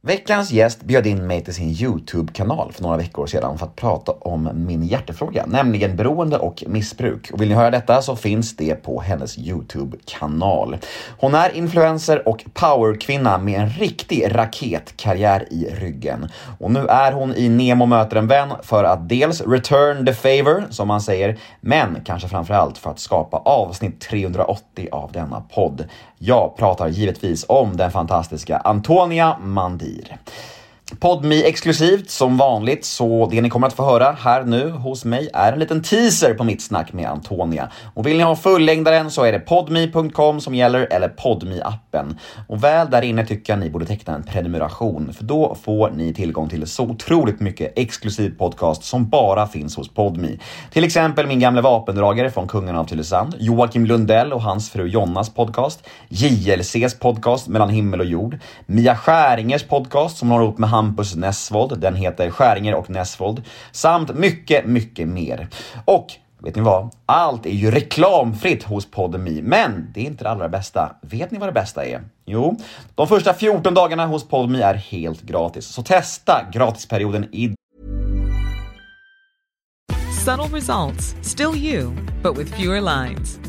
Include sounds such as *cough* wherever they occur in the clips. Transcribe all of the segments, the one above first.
Veckans gäst bjöd in mig till sin Youtube-kanal för några veckor sedan för att prata om min hjärtefråga, nämligen beroende och missbruk. Och vill ni höra detta så finns det på hennes Youtube-kanal. Hon är influencer och powerkvinna med en riktig raketkarriär i ryggen. Och nu är hon i Nemo möter en vän för att dels return the favor, som man säger, men kanske framför allt för att skapa avsnitt 380 av denna podd. Jag pratar givetvis om den fantastiska Antonia Mandir. Podmi exklusivt som vanligt, så det ni kommer att få höra här nu hos mig är en liten teaser på mitt snack med Antonia. Och vill ni ha fullängdaren så är det podmi.com som gäller eller podmi appen Och väl där inne tycker jag ni borde teckna en prenumeration för då får ni tillgång till så otroligt mycket exklusiv podcast som bara finns hos Podmi. Till exempel min gamle vapendragare från Kungen av Tylösand, Joakim Lundell och hans fru Jonnas podcast, JLCs podcast Mellan himmel och jord, Mia Skäringers podcast som har ihop med Hampus Nessvold. Den heter Skäringer och Nessvold. Samt mycket, mycket mer. Och Vet ni vad? Allt är ju reklamfritt hos Podmi, men det är inte det allra bästa. Vet ni vad det bästa är? Jo, de första 14 dagarna hos Podmi är helt gratis, så testa gratisperioden i Subtle results, still you, but with fewer lines.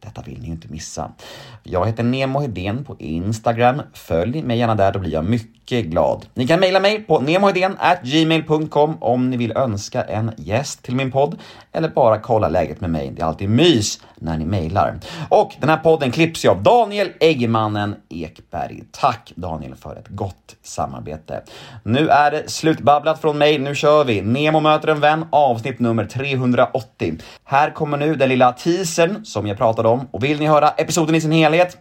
Detta vill ni ju inte missa. Jag heter Nemo Hedén på Instagram. Följ mig gärna där, då blir jag mycket glad. Ni kan mejla mig på gmail.com om ni vill önska en gäst till min podd eller bara kolla läget med mig. Det är alltid mys när ni mejlar. Och den här podden klipps ju av Daniel Eggemannen Ekberg. Tack Daniel för ett gott samarbete. Nu är det slutbabblat från mig. Nu kör vi! Nemo möter en vän, avsnitt nummer 380. Här kommer nu den lilla teasern som jag pratade om och vill ni höra episoden i sin helhet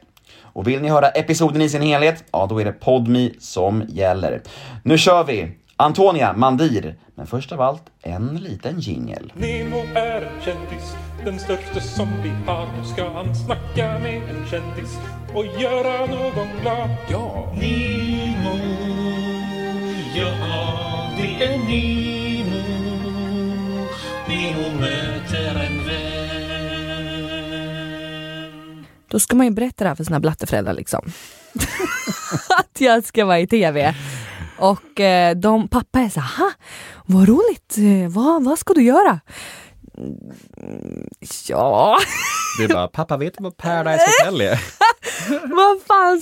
och vill ni höra episoden i sin helhet, ja då är det Podmi som gäller. Nu kör vi! Antonia Mandir, men först av allt en liten jingel. Nemo är en kändis, den största som vi har. Nu ska han snacka med en kändis och göra någon glad. Ja! Nemo, ja det är Nemo. Nemo möter Då ska man ju berätta det här för sina blatteföräldrar liksom. *laughs* att jag ska vara i tv. Och eh, de, pappa är så här, "Ha, vad roligt, Eh, vad, vad ska du göra? Mm, Ja, Du bara, pappa vet du vad Paradise Hotel är? *laughs* vad fan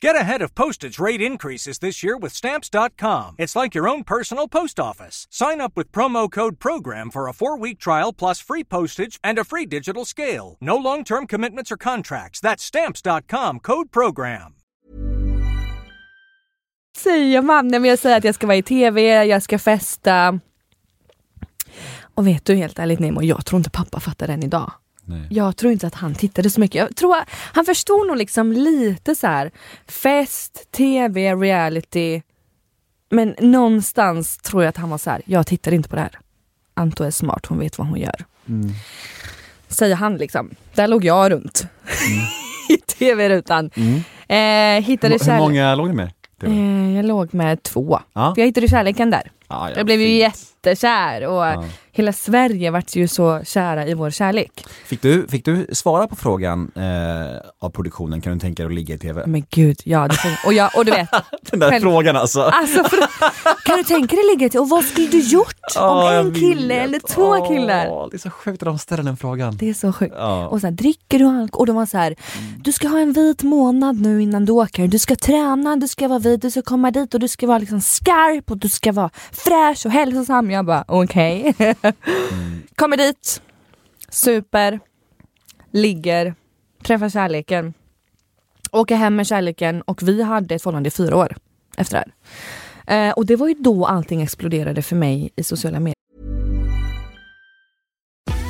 Get ahead of postage rate increases this year with Stamps.com. It's like your own personal post office. Sign up with promo code PROGRAM for a 4-week trial plus free postage and a free digital scale. No long term commitments or contracts. That's Stamps.com code PROGRAM. säger man? Nej, men jag säger att jag ska vara i tv, jag ska festa. Och vet du helt ärligt Nemo, jag tror inte pappa fattar den idag. Nej. Jag tror inte att han tittade så mycket. Jag tror han förstod nog liksom lite så här fest, tv, reality. Men någonstans tror jag att han var så här, jag tittar inte på det här. Anto är smart, hon vet vad hon gör. Säger han liksom. Där låg jag runt. *laughs* I tv-rutan. Eh, hittade Hur kärlek. många låg ni med? Eh, jag låg med två. Ja. För jag hittade kärleken där. Ah, ja, jag blev ju fint. jättekär och hela Sverige vart ju så kära i vår kärlek. Fick du, fick du svara på frågan eh, av produktionen, kan du tänka dig att ligga i tv? Men gud, ja. Det och, jag, och du vet. *laughs* Den där själv- frågan alltså. Alltså, för, kan du tänka dig ligga till och vad skulle du gjort om Ja, jag en kille vet. eller två Åh, killar? Det är så sjukt att de ställer den frågan. Det är så sjukt. Ja. Och så här, dricker du alkohol? Och de var så här, du ska ha en vit månad nu innan du åker. Du ska träna, du ska vara vit, du ska komma dit och du ska vara liksom skarp och du ska vara fräsch och hälsosam. Jag bara okej. Kommer dit, super, ligger, träffar kärleken, åker hem med kärleken och vi hade ett förhållande i fyra år efter det här. Eh, och det var ju då allting exploderade för mig i sociala medier.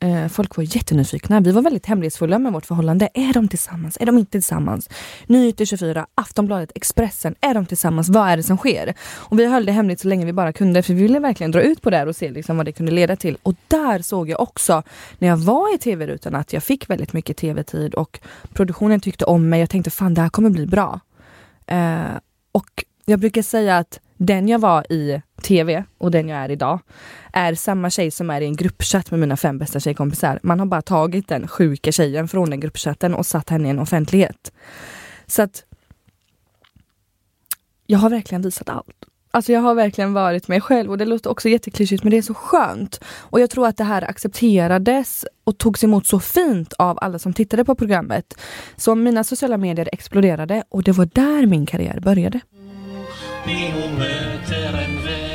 Eh, folk var jättenyfikna. Vi var väldigt hemlighetsfulla med vårt förhållande. Är de tillsammans? Är de inte tillsammans? Nyheter 24, Aftonbladet, Expressen. Är de tillsammans? Vad är det som sker? Och vi höll det hemligt så länge vi bara kunde för vi ville verkligen dra ut på det här och se liksom vad det kunde leda till. Och där såg jag också när jag var i tv-rutan att jag fick väldigt mycket tv-tid och produktionen tyckte om mig. Jag tänkte fan det här kommer bli bra. Eh, och jag brukar säga att den jag var i tv och den jag är idag är samma tjej som är i en gruppchatt med mina fem bästa tjejkompisar. Man har bara tagit den sjuka tjejen från den gruppchatten och satt henne i en offentlighet. Så att jag har verkligen visat allt. Alltså jag har verkligen varit mig själv och det låter också jätteklyschigt men det är så skönt. Och jag tror att det här accepterades och togs emot så fint av alla som tittade på programmet. Så mina sociala medier exploderade och det var där min karriär började och möter en vän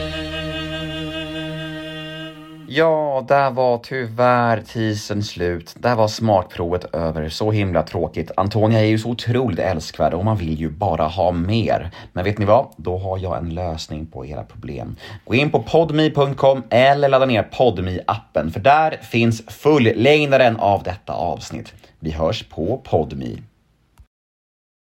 Ja, där var tyvärr teasern slut. Där var smakprovet över. Så himla tråkigt. Antonia är ju så otroligt älskvärd och man vill ju bara ha mer. Men vet ni vad? Då har jag en lösning på era problem. Gå in på podme.com eller ladda ner podme appen för där finns fullängdaren av detta avsnitt. Vi hörs på podme.